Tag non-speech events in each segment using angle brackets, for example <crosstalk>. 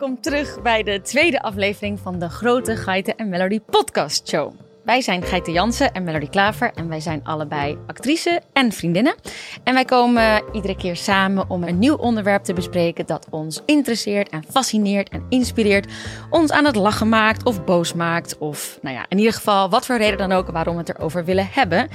welkom terug bij de tweede aflevering van de Grote Geiten en Melody podcast show. Wij zijn Geite Jansen en Melody Klaver en wij zijn allebei actrice en vriendinnen. En wij komen iedere keer samen om een nieuw onderwerp te bespreken dat ons interesseert en fascineert en inspireert. Ons aan het lachen maakt of boos maakt of nou ja, in ieder geval wat voor reden dan ook waarom we het erover willen hebben.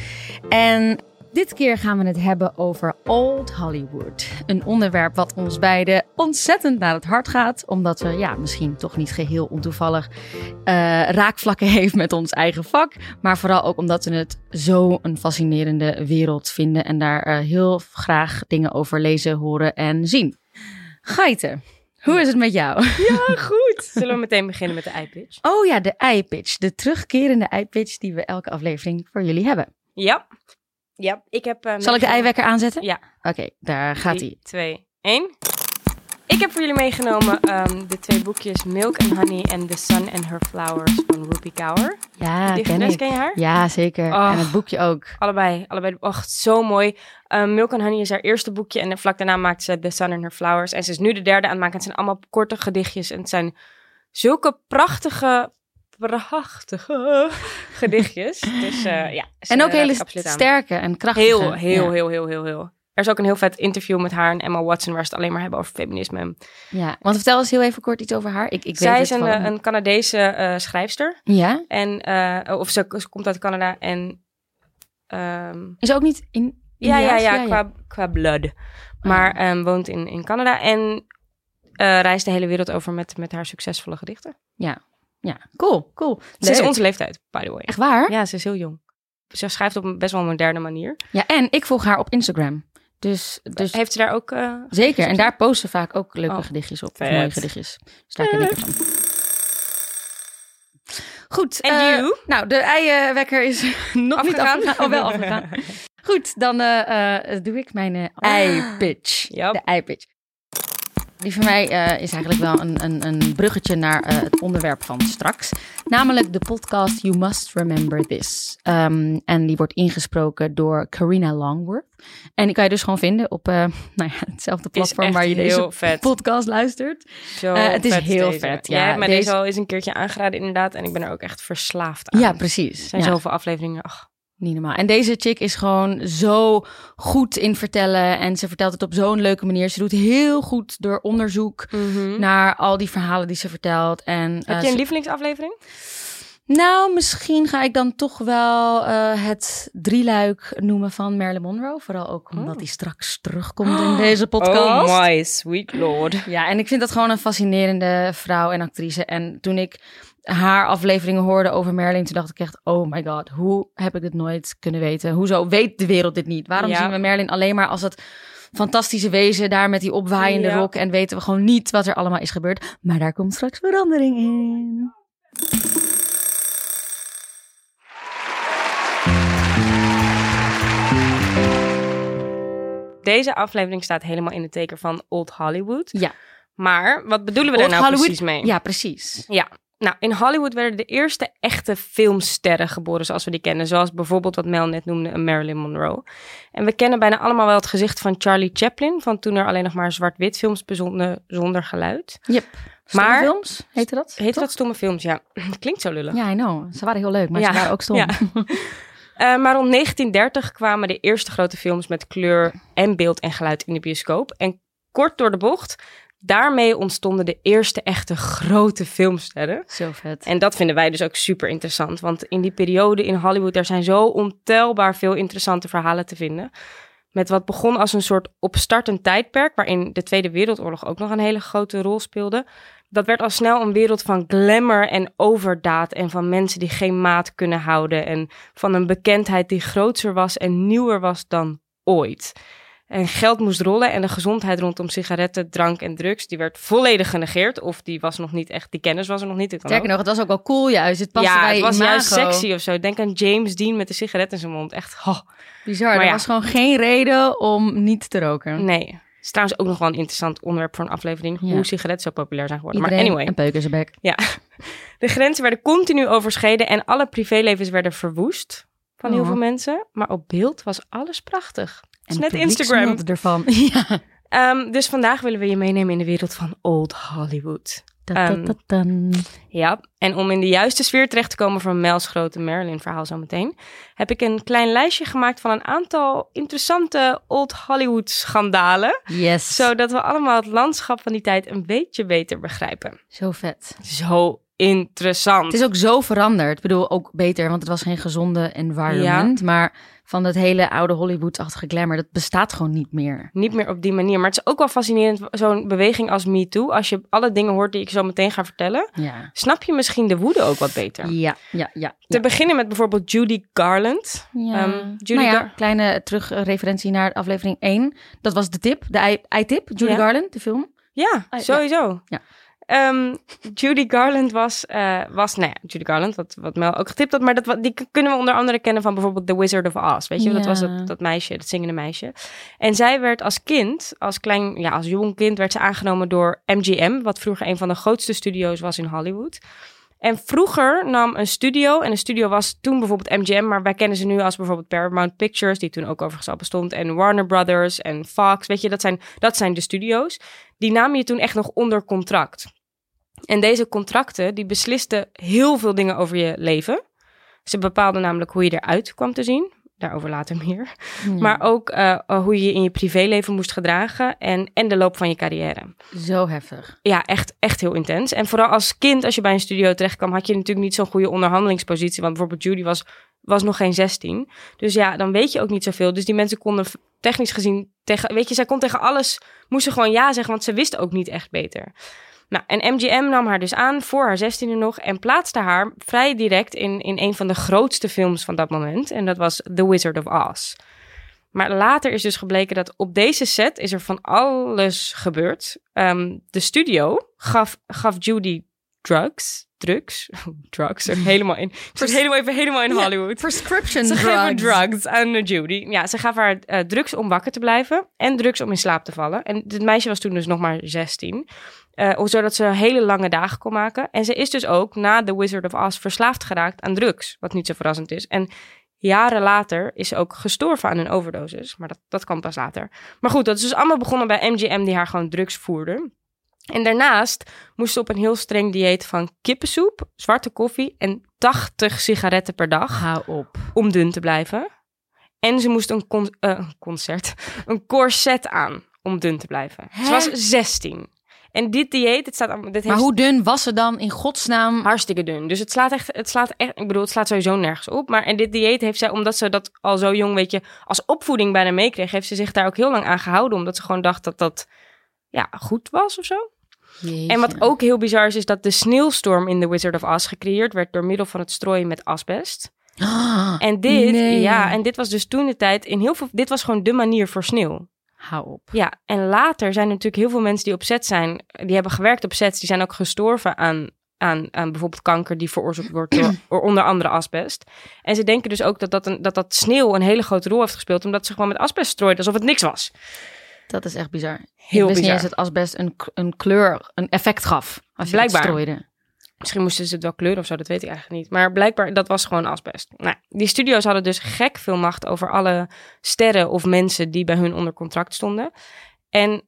En dit keer gaan we het hebben over Old Hollywood. Een onderwerp wat ons beiden ontzettend naar het hart gaat. Omdat we ja, misschien toch niet geheel ontoevallig eh, raakvlakken <laughs> heeft met ons eigen vak. Maar vooral ook omdat we het zo een fascinerende wereld vinden. En daar eh, heel graag dingen over lezen, horen en zien. Geiten, hoe is het met jou? Ja, <laughs> goed. Zullen we meteen beginnen met de iPitch? Oh ja, de iPitch. De terugkerende iPitch die we elke aflevering voor jullie hebben. Ja. Ja, ik heb... eh, Zal ik de eiwekker aanzetten? Ja. Oké, daar gaat hij. 3, 2, 1. Ik heb voor jullie meegenomen ehm, de twee boekjes Milk and Honey en The Sun and Her Flowers van Rupi Kaur. Ja, Die ken ik. ken je haar? Ja, zeker. Oh. En het boekje ook. Allebei, allebei. Och, zo mooi. Ehm, Milk and Honey is haar eerste boekje en vlak daarna maakt ze The Sun and Her Flowers. En ze is nu de derde aan het maken. Het zijn allemaal korte gedichtjes en het zijn zulke prachtige, prachtige <laughs> gedichtjes. Dus eh, ja. En ook hele sterke en krachtige. Heel, heel, ja. heel, heel, heel, heel. Er is ook een heel vet interview met haar en Emma Watson waar ze het alleen maar hebben over feminisme. Ja, want vertel eens heel even kort iets over haar. Ik, ik Zij weet is het een, van- eh, een Canadese eh, schrijfster. Ja? En, of ze, ze komt uit Canada en... ehm, Is ook niet in... ja, ja, ja, qua, qua blood. Maar ehm, woont in, in Canada en reist de hele wereld over met, met haar succesvolle gedichten. Ja, cool, cool. Ze is onze leeftijd, by the way. Echt waar? Ja. Ja, ze is heel jong. Ze schrijft op een best wel moderne manier. en ik volg haar op Instagram. Dus, dus Heeft ze daar ook... eh, zeker. En daar posten ze vaak ook leuke Oh, gedichtjes op. Of vet. mooie gedichtjes. Dus daar ken ik. Goed. En eh, you? Nou, de eienwekker is <laughs> nog niet Afgegaan? afgegaan. Oh, wel afgegaan. <laughs> Goed, dan eh, doe ik mijn eh, ei-pitch. Yep. De ei-pitch. Die van mij eh, is eigenlijk wel een, een, een bruggetje naar eh, het onderwerp van straks. Namelijk de podcast You Must Remember This. Ehm, en die wordt ingesproken door Carina Longworth. En die kan je dus gewoon vinden op eh, <laughs> nou ja, hetzelfde Is platform waar je deze vet. podcast luistert. Zo het is heel deze. vet, ja. mij Deze- deze al eens een keertje aangeraden inderdaad. En ik ben er ook echt verslaafd aan. Ja, precies. Er zijn Ja. zoveel afleveringen. Ach, Niet normaal. En deze chick is gewoon zo goed in vertellen. En ze vertelt het op zo'n leuke manier. Ze doet heel goed door onderzoek naar al die verhalen die ze vertelt. En, Heb eh, je een lievelingsaflevering? Nou, misschien ga ik dan toch wel eh, het drieluik noemen van Marilyn Monroe. Vooral ook omdat Oh. hij straks terugkomt in <gasps> deze podcast. Oh my sweet lord. Ja, en ik vind dat gewoon een fascinerende vrouw en actrice. En toen ik haar afleveringen hoorde over Marilyn, toen dacht ik echt, oh my god, hoe heb ik dit nooit kunnen weten? Hoezo weet de wereld dit niet? Waarom Ja. zien we Marilyn alleen maar als het fantastische wezen daar met die opwaaiende Ja. rok en weten we gewoon niet wat er allemaal is gebeurd? Maar daar komt straks verandering in. Deze aflevering staat helemaal in het teken van Old Hollywood. Ja. Maar wat bedoelen we daar Old nou Hollywood? precies mee? Ja, precies. Ja. Nou, in Hollywood werden de eerste echte filmsterren geboren zoals we die kennen. Zoals bijvoorbeeld wat Mel net noemde, een Marilyn Monroe. En we kennen bijna allemaal wel het gezicht van Charlie Chaplin. Van toen er alleen nog maar zwart-wit films bezonden zonder geluid. Yep. Maar- Maar films, heette dat? Heet Toch? dat stomme films? Ja, <laughs> klinkt zo lullig. Ja, I know. Ze waren heel leuk, maar Ja. ze waren ook stom. Ja. <laughs> Eh, maar rond 1930 kwamen de eerste grote films met kleur en beeld en geluid in de bioscoop. En kort door de bocht, daarmee ontstonden de eerste echte grote filmsterren. Zo vet. En dat vinden wij dus ook super interessant. Want in die periode in Hollywood, daar zijn zo ontelbaar veel interessante verhalen te vinden. Met wat begon als een soort opstartend tijdperk, waarin de Tweede Wereldoorlog ook nog een hele grote rol speelde. Dat werd al snel een wereld van glamour en overdaad en van mensen die geen maat kunnen houden. En van een bekendheid die groter was en nieuwer was dan ooit. En geld moest rollen en de gezondheid rondom sigaretten, drank en drugs, die werd volledig genegeerd. Of die was nog niet echt, die kennis was er nog niet. Sterker ook. nog, het was ook wel cool juist. Het paste ja, bij het was juist sexy of zo. Denk aan James Dean met de sigaret in zijn mond. Echt, oh, Bizar, Maar er ja. was gewoon geen reden om niet te roken. nee. Het is trouwens ook nog wel een interessant onderwerp voor een aflevering. Ja. Hoe sigaretten zo populair zijn geworden. Iedereen maar anyway, een peuk in zijn bek. ja. <laughs> De grenzen werden continu overschreden en alle privélevens werden verwoest van heel Oh. veel mensen. Maar op beeld was alles prachtig. Is net Instagram. ervan. <laughs> ja. Ehm, dus vandaag willen we je meenemen in de wereld van Old Hollywood. Um, ja, en om in de juiste sfeer terecht te komen van Mel's grote Marilyn-verhaal zometeen, heb ik een klein lijstje gemaakt van een aantal interessante Old Hollywood-schandalen. Yes. Zodat we allemaal het landschap van die tijd een beetje beter begrijpen. Zo vet. Zo interessant. Het is ook zo veranderd. Ik bedoel, ook beter, want het was geen gezonde environment. Maar van dat hele oude Hollywood-achtige glamour, dat bestaat gewoon niet meer. Niet meer op die manier. Maar het is ook wel fascinerend, zo'n beweging als Me Too. Als je alle dingen hoort die ik zo meteen ga vertellen, Ja. snap je misschien de woede ook wat beter. Ja, ja, ja. Te beginnen met bijvoorbeeld Judy Garland. Ja. Ehm, Judy nou ja, Gar- kleine terugreferentie naar aflevering 1. Dat was de tip, de ei-tip. Judy. Garland, de film. Ja, ja. sowieso. Ja. Ehm, Judy Garland was, eh, was, nou ja, Judy Garland, wat, wat Mel ook getipt had, maar dat, die kunnen we onder andere kennen van bijvoorbeeld The Wizard of Oz. Weet je, dat was dat, dat meisje, dat zingende meisje. En zij werd als kind, als klein, ja, als jong kind, werd ze aangenomen door MGM, wat vroeger een van de grootste studio's was in Hollywood. En vroeger nam een studio, en een studio was toen bijvoorbeeld MGM, maar wij kennen ze nu als bijvoorbeeld Paramount Pictures, die toen ook overigens al bestond, en Warner Brothers en Fox, weet je, dat zijn, dat zijn de studio's. Die namen je toen echt nog onder contract. En deze contracten, die beslisten heel veel dingen over je leven. Ze bepaalden namelijk hoe je eruit kwam te zien. Daarover later meer. Maar ook eh, hoe je je in je privéleven moest gedragen en, en de loop van je carrière. Zo heftig. Ja, echt, echt heel intens. En vooral als kind, als je bij een studio terecht kwam, had je natuurlijk niet zo'n goede onderhandelingspositie. Want bijvoorbeeld Judy was, was nog geen 16. Dus ja, dan weet je ook niet zoveel. Dus die mensen konden technisch gezien tegen, weet je, zij kon tegen alles, moesten gewoon ja zeggen, want ze wisten ook niet echt beter. Nou, en MGM nam haar dus aan voor haar 16e nog en plaatste haar vrij direct in, in een van de grootste films van dat moment. En dat was The Wizard of Oz. Maar later is dus gebleken dat op deze set is er van alles gebeurd. Ehm, de studio gaf, gaf Judy drugs. Drugs? <laughs> drugs. Er <laughs> helemaal in. Ik zit helemaal even helemaal in Ja, Hollywood. Prescription Ze drugs. gaven drugs aan Judy. Ja, ze gaf haar eh, drugs om wakker te blijven en drugs om in slaap te vallen. En dit meisje was toen dus nog maar 16. eh, zodat ze hele lange dagen kon maken. En ze is dus ook na The Wizard of Oz verslaafd geraakt aan drugs. Wat niet zo verrassend is. En jaren later is ze ook gestorven aan een overdosis. Maar dat, dat kwam pas later. Maar goed, dat is dus allemaal begonnen bij MGM die haar gewoon drugs voerde. En daarnaast moest ze op een heel streng dieet van kippensoep, zwarte koffie en 80 sigaretten per dag Hou op. om dun te blijven. En ze moest een, con- eh, concert, <laughs> een corset aan om dun te blijven. Hè? Ze was 16. En dit dieet, het staat, allemaal- dit Maar heeft hoe dun was ze dan in godsnaam? hartstikke dun. Dus het slaat echt, het slaat echt, ik bedoel, het slaat sowieso nergens op. Maar en dit dieet heeft zij, omdat ze dat al zo jong, weet je, als opvoeding bijna meekreeg, heeft ze zich daar ook heel lang aan gehouden, omdat ze gewoon dacht dat dat, ja, goed was of zo. En wat ook heel bizar is, is dat de sneeuwstorm in The Wizard of Oz gecreëerd werd door middel van het strooien met asbest. Ah, En dit, Nee. ja, en dit was dus toen de tijd in heel veel, dit was gewoon de manier voor sneeuw. Hou op. Ja, en later zijn er natuurlijk heel veel mensen die op set zijn, die hebben gewerkt op sets, die zijn ook gestorven aan, aan, aan bijvoorbeeld kanker die veroorzaakt wordt door, <clears throat> door onder andere asbest. En ze denken dus ook dat dat, een, dat dat sneeuw een hele grote rol heeft gespeeld, omdat ze gewoon met asbest strooiden alsof het niks was. Dat is echt bizar. Heel ik wist bizar. niet eens dat asbest een, een kleur, een effect gaf. Als je Blijkbaar. het strooide. Misschien moesten ze het wel kleuren of zo, dat weet ik eigenlijk niet. Maar blijkbaar, dat was gewoon asbest. Nou, die studio's hadden dus gek veel macht over alle sterren of mensen die bij hun onder contract stonden. En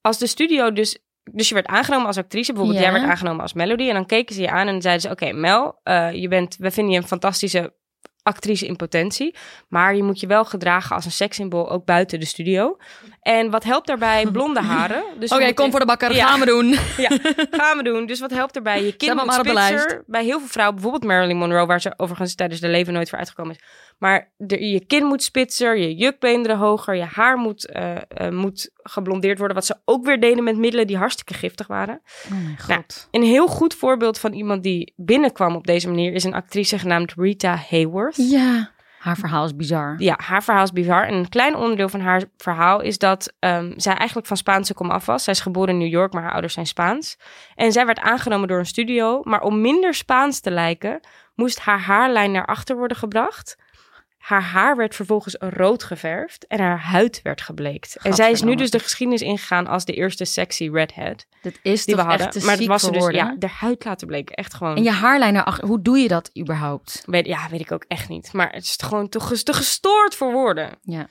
als de studio dus... Dus je werd aangenomen als actrice. Bijvoorbeeld, Ja. jij werd aangenomen als Melody. En dan keken ze je aan en zeiden ze... Oké, Mel, eh, je bent, we vinden je een fantastische actrice in potentie. Maar je moet je wel gedragen als een sekssymbool, ook buiten de studio. En wat helpt daarbij? <laughs> Blonde haren. Dus Oké, kom voor de bakker. Ja. Gaan we doen. <laughs> ja, gaan we doen. Dus wat helpt erbij? Je kind moet de spitser. Bij heel veel vrouwen, bijvoorbeeld Marilyn Monroe, waar ze overigens tijdens haar leven nooit voor uitgekomen is. Maar de, je kin moet spitser, je jukbeenderen hoger, je haar moet, eh, eh, moet geblondeerd worden. Wat ze ook weer deden met middelen die hartstikke giftig waren. Oh mijn Nou, god. Een heel goed voorbeeld van iemand die binnenkwam op deze manier is een actrice genaamd Rita Hayworth. Ja. Haar verhaal is bizar. Ja, haar verhaal is bizar. En een klein onderdeel van haar verhaal is dat ehm, zij eigenlijk van Spaanse komaf was. Zij is geboren in New York, maar haar ouders zijn Spaans. En zij werd aangenomen door een studio. Maar om minder Spaans te lijken, moest haar haarlijn naar achter worden gebracht. Haar haar werd vervolgens rood geverfd en haar huid werd gebleekt. En zij is nu dus de geschiedenis ingegaan als de eerste sexy redhead Dit is die we toch hadden. echt maar dat was ze dus, ja, de huid laten bleken. Echt gewoon. En je haarlijn erachter. Hoe doe je dat überhaupt? Weet, ja, weet ik ook echt niet. Maar het is gewoon te, ges- te gestoord voor woorden. Ja.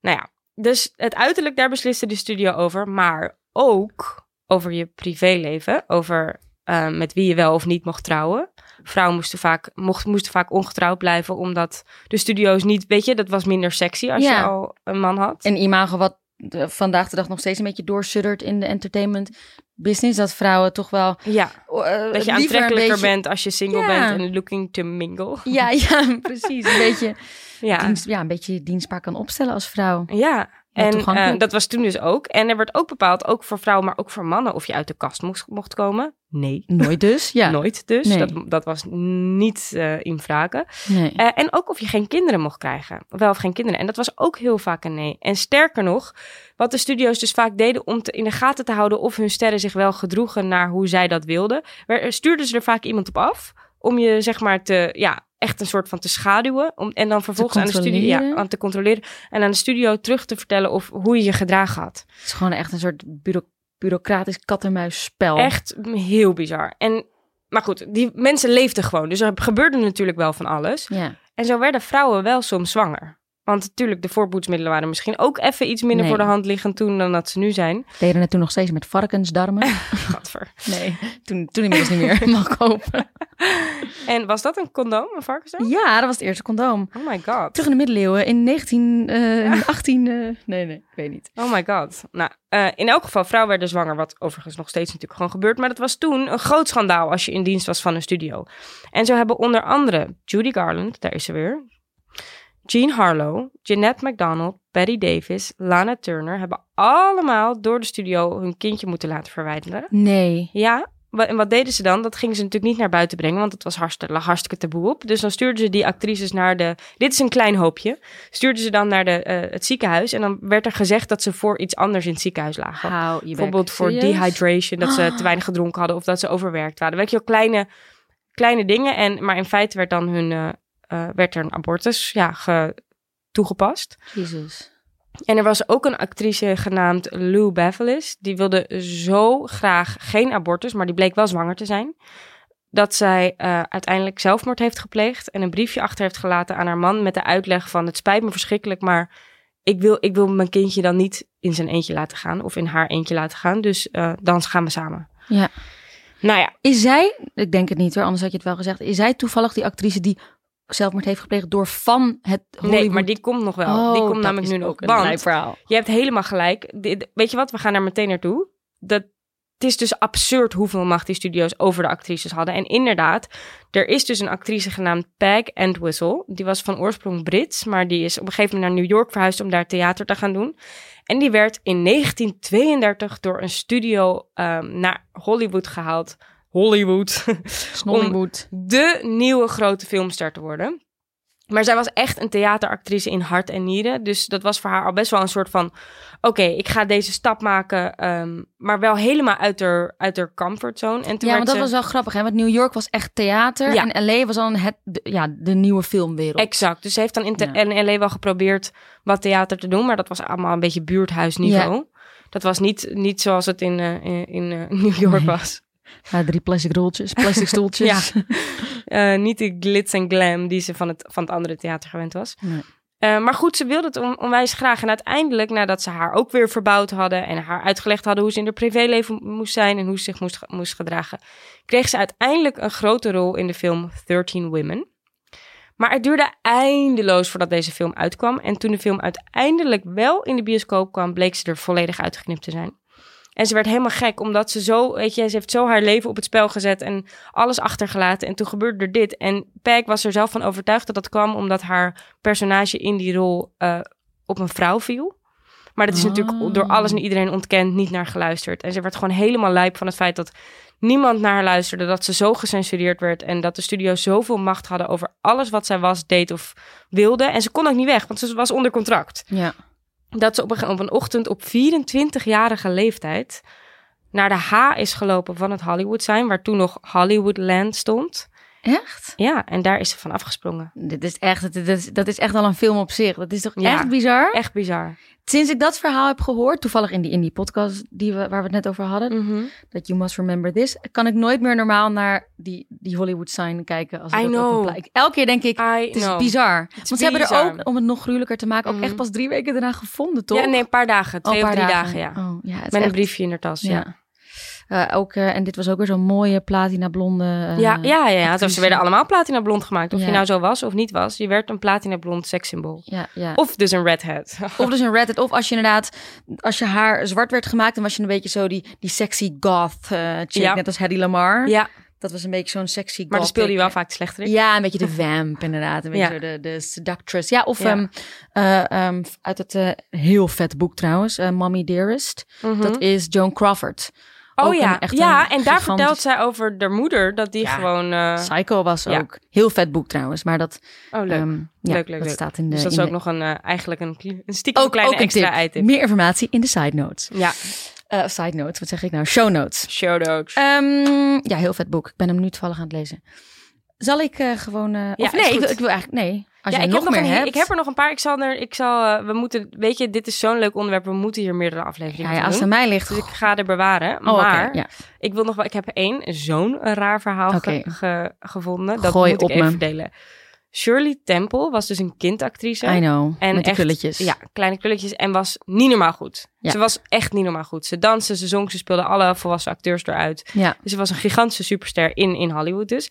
Nou ja, dus het uiterlijk, daar besliste de studio over. Maar ook over je privéleven. Over uh, met wie je wel of niet mocht trouwen. Vrouwen moesten vaak, mocht, moesten vaak ongetrouwd blijven, omdat de studio's niet, weet je, dat was minder sexy als Ja. je al een man had. Een imago wat de- vandaag de dag nog steeds een beetje doorsuddert in de entertainment business. Dat vrouwen toch wel... ja, eh, dat je aantrekkelijker beetje- bent als je single Ja. bent en looking to mingle. Ja, ja, <laughs> precies. Een beetje, Ja, dienst, ja, een beetje dienstbaar kan opstellen als vrouw. ja. En eh, dat was toen dus ook. En er werd ook bepaald, ook voor vrouwen, maar ook voor mannen, of je uit de kast mocht, mocht komen. Nee, Nooit dus, ja. nooit dus. Nee. Dat, dat was niet eh in vragen. Nee. Eh, en ook of je geen kinderen mocht krijgen. Wel of geen kinderen. En dat was ook heel vaak een nee. En sterker nog, wat de studio's dus vaak deden om te, in de gaten te houden of hun sterren zich wel gedroegen naar hoe zij dat wilden, stuurden ze er vaak iemand op af. Om je zeg maar te, ja, echt een soort van te schaduwen. Om, en dan vervolgens aan de studio ja, aan te controleren. En aan de studio terug te vertellen of hoe je je gedragen had. Het is gewoon echt een soort bureau- bureaucratisch kat-en-muisspel. Echt heel bizar. En, maar goed, die mensen leefden gewoon. Dus er gebeurde natuurlijk wel van alles. Ja. En zo werden vrouwen wel soms zwanger. Want natuurlijk, de voorboedsmiddelen waren misschien ook even iets minder Nee. voor de hand liggend toen dan dat ze nu zijn. Deden het toen nog steeds met varkensdarmen? <laughs> Gadver. Nee, toen, toen inmiddels niet meer <laughs> mag kopen. En was dat een condoom, een varkensdarm? Ja, dat was het eerste condoom. Oh my god. Terug in de middeleeuwen in 19, eh, in 18... <laughs> eh, nee, nee, ik weet niet. Oh my god. Nou, eh, in elk geval, vrouwen werden zwanger, wat overigens nog steeds natuurlijk gewoon gebeurt. Maar dat was toen een groot schandaal als je in dienst was van een studio. En zo hebben onder andere Judy Garland, daar is ze weer. Jean Harlow, Jeanette MacDonald, Betty Davis, Lana Turner hebben allemaal door de studio hun kindje moeten laten verwijderen. Nee. Ja, en wat deden ze dan? Dat gingen ze natuurlijk niet naar buiten brengen, want het was hartstikke, hartstikke taboe op. Dus dan stuurden ze die actrices naar de... Dit is een klein hoopje. Stuurden ze dan naar de, eh, het ziekenhuis en dan werd er gezegd dat ze voor iets anders in het ziekenhuis lagen. Hou je bek. Bijvoorbeeld voor dehydration, dat ze <gasps> te weinig gedronken hadden of dat ze overwerkt waren. Weet je wel, kleine, kleine dingen. En, maar in feite werd dan hun, eh, eh, werd er een abortus ja, ge- toegepast. Jezus. En er was ook een actrice genaamd Lou Bevelis. Die wilde zo graag geen abortus, maar die bleek wel zwanger te zijn. Dat zij eh, uiteindelijk zelfmoord heeft gepleegd en een briefje achter heeft gelaten aan haar man met de uitleg van het spijt me verschrikkelijk, maar ik wil, ik wil mijn kindje dan niet in zijn eentje laten gaan of in haar eentje laten gaan. Dus eh, dan gaan we samen. Ja. Nou ja, Is zij, ik denk het niet hoor, anders had je het wel gezegd. Is zij toevallig die actrice die zelfmoord heeft gepleegd door van het Hollywood... nee, maar die komt nog wel. Oh, die komt dat namelijk nu ook een verhaal. Je hebt helemaal gelijk. Dit- weet je wat? We gaan daar meteen naartoe. Dat, het is dus absurd hoeveel macht die studio's over de actrices hadden. En inderdaad, er is dus een actrice genaamd Peg Entwistle. Die was van oorsprong Brits, maar die is op een gegeven moment naar New York verhuisd om daar theater te gaan doen. En die werd in 1932 door een studio ehm, naar Hollywood gehaald. Hollywood. <laughs> Snollywood. de nieuwe grote filmster te worden. Maar zij was echt een theateractrice in hart en nieren. Dus dat was voor haar al best wel een soort van... Oké, ik ga deze stap maken, ehm, maar wel helemaal uit haar, uit haar comfortzone. En toen Ja, want dat ze- was wel grappig, hè? Want New York was echt theater Ja. en LA was dan het, de, ja, de nieuwe filmwereld. Exact. Dus ze heeft dan in, Ja. in LA wel geprobeerd wat theater te doen. Maar dat was allemaal een beetje buurthuisniveau. Dat was niet, niet zoals het in, eh, in, eh, <laughs> New York Nee. was. Ja, drie plastic rolletjes, plastic <laughs> stoeltjes. Eh, niet de glitz en glam die ze van het, van het andere theater gewend was. Nee. Eh, maar goed, ze wilde het on- onwijs graag. En uiteindelijk, nadat ze haar ook weer verbouwd hadden en haar uitgelegd hadden hoe ze in haar privéleven moest zijn en hoe ze zich moest, moest gedragen, kreeg ze uiteindelijk een grote rol in de film 13 Women. Maar het duurde eindeloos voordat deze film uitkwam. En toen de film uiteindelijk wel in de bioscoop kwam, bleek ze er volledig uitgeknipt te zijn. En ze werd helemaal gek, omdat ze zo, weet je, ze heeft zo haar leven op het spel gezet en alles achtergelaten. En toen gebeurde er dit. En Peg was er zelf van overtuigd dat dat kwam omdat haar personage in die rol eh, op een vrouw viel. Maar dat is Oh. natuurlijk door alles en iedereen ontkend, niet naar geluisterd. En ze werd gewoon helemaal lijp van het feit dat niemand naar haar luisterde, dat ze zo gecensureerd werd en dat de studio zoveel macht hadden over alles wat zij was, deed of wilde. En ze kon ook niet weg, want ze was onder contract Ja. Dat ze op een, op een ochtend op 24-jarige leeftijd naar de H is gelopen van het Hollywood sign, waar toen nog Hollywoodland stond. Echt? Ja, en daar is ze van afgesprongen. Dit is echt, dat is, dat is echt al een film op zich. Dat is toch Ja. echt bizar? Echt bizar. Sinds ik dat verhaal heb gehoord, toevallig in die, in die podcast die we, waar we het net over hadden, Mhm. dat You Must Remember This, kan ik nooit meer normaal naar die, die Hollywood sign kijken. Als ik I op know. ik- Elke keer denk ik, I het is know. bizar. is Want ze hebben er ook, om het nog gruwelijker te maken, ook Mhm. echt pas drie weken daarna gevonden, toch? Ja, nee, een paar dagen. Oh, Twee een of drie dagen, ja. Oh, ja Met een briefje in haar tas, ja. Ja. Eh, ook, eh, en dit was ook weer zo'n mooie platina blonde. eh, Ja, ja, ja, ja. Ze werden allemaal platina blond gemaakt. Of Ja. je nou zo was of niet was. Je werd een platina blond sekssymbool. Ja, ja. Of dus een redhead. <laughs> Of dus een Reddit. Of als je inderdaad, als je haar zwart werd gemaakt, dan was je een beetje zo die, die sexy goth chick. Ja. Net als Hedy Lamar. ja, Dat was een beetje zo'n sexy goth. maar dan speelde je wel vaak de slechterik. Ja, een beetje de vamp inderdaad. Een beetje de, de seductress. Ja, of ehm, uit het heel vet boek trouwens, Mommy Dearest. Mhm. Dat is Joan Crawford. Oh een- ja, echt ja een en daar vertelt zij over de moeder dat die Ja. gewoon... eh, Psycho was ja. ook. Heel vet boek trouwens, maar dat, oh, leuk. ehm, ja, leuk, leuk, dat leuk. staat in de... dus dat is ook de- nog een, eh, eigenlijk een, een stiekem ook, kleine ook een extra tip. item. Meer informatie in de side notes. Ja, Eh, side notes, wat zeg ik nou? Show notes. show-notes. Ehm, ja, heel vet boek. Ik ben hem nu toevallig aan het lezen. Zal ik gewoon... Ja, of nee, ik, goed. wil- ik wil eigenlijk... Nee, als ja, jij ik nog heb meer een, hebt... Ik heb er nog een paar. Ik zal er, ik zal, eh, we moeten, weet je, dit is zo'n leuk onderwerp. We moeten hier meerdere afleveringen ja, ja, als het aan mij ligt... Dus ik ga er bewaren. Oh, maar ja. ik wil nog wel, ik heb één zo'n raar verhaal ge- Oké. ge- gevonden. Dat Gooi moet op ik even me. delen. Shirley Temple was dus een kindactrice. I know, En met die echt- krulletjes. Ja, kleine krulletjes. En was niet normaal goed. Ja. Ze was echt niet normaal goed. Ze danste, ze zong, ze speelde alle volwassen acteurs eruit. ja. Dus ze was een gigantische superster in, in Hollywood dus.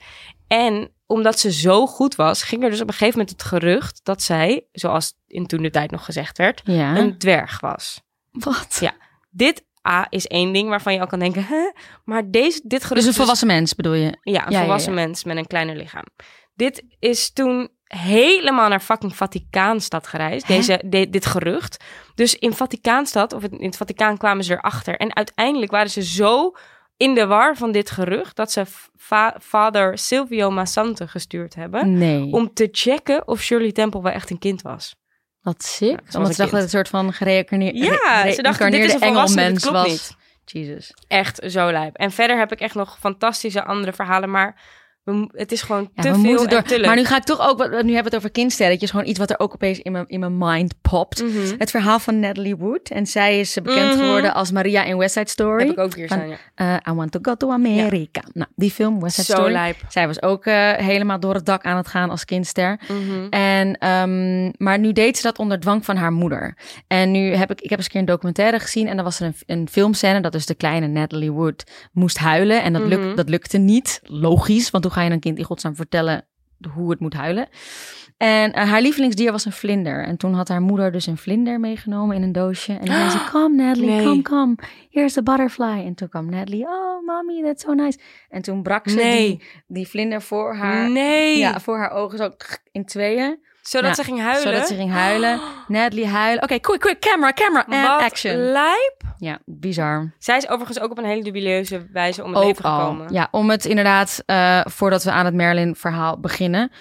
En omdat ze zo goed was, ging er dus op een gegeven moment het gerucht dat zij, zoals in toen de tijd nog gezegd werd, ja. een dwerg was. Wat? Ja. Dit A is één ding waarvan je al kan denken, hè? maar deze, dit gerucht Dus een volwassen mens bedoel je? ja, een ja, volwassen ja. mens met een kleiner lichaam. Dit is toen helemaal naar fucking Vaticaanstad gereisd. Hè? Deze, de- dit gerucht. Dus in Vaticaanstad, of in het Vaticaan kwamen ze erachter. En uiteindelijk waren ze zo in de war van dit gerucht... dat ze va- vader Silvio Massante gestuurd hebben... Nee. om te checken of Shirley Temple wel echt een kind was. Wat sick. Ja, ze Omdat ze dachten dat het een soort van gereïncarneerde Ja, ze dachten, dit is een engelmens klopt was. niet. Jesus. Echt zo lijp. En verder heb ik echt nog fantastische andere verhalen... maar we het is gewoon Ja, te veel door. te. Maar nu ga ik toch ook, wat- nu hebben we het over kindsterretjes, gewoon iets wat er ook opeens in mijn, in mijn mind popt. Mhm. Het verhaal van Natalie Wood. En zij is bekend Mhm. geworden als Maria in West Side Story. Heb ik ook hier Van, staan, ja. eh, I want to go to America. Nou, die film, West Side Zo Story. lijp. Zij was ook eh, helemaal door het dak aan het gaan als kindster. Mhm. En, ehm, maar nu deed ze dat onder dwang van haar moeder. En nu heb ik, ik heb eens een keer een documentaire gezien. En dan was er een, een filmscène dat dus de kleine Natalie Wood moest huilen. En dat, luk, dat lukte niet. Logisch, want hoe ga je een kind in godsnaam vertellen hoe het moet huilen? En eh, haar lievelingsdier was een vlinder. En toen had haar moeder dus een vlinder meegenomen in een doosje. En toen zei ze, <gasps> kom Natalie, Nee. kom, kom. Here's the butterfly. En toen kwam Natalie, oh mommy, that's so nice. En toen brak ze Nee. die, die vlinder voor haar, nee. ja, voor haar ogen zo in tweeën. Zodat Ja, ze ging huilen. Zodat ze ging huilen. <gasps> Natalie huilen. Oké, quick, quick, camera, camera, and Wat action. lijp. Ja, bizar. Zij is overigens ook op een hele dubieuze wijze om het leven al. gekomen. Ja, om het inderdaad, eh, voordat we aan het Merlin-verhaal beginnen.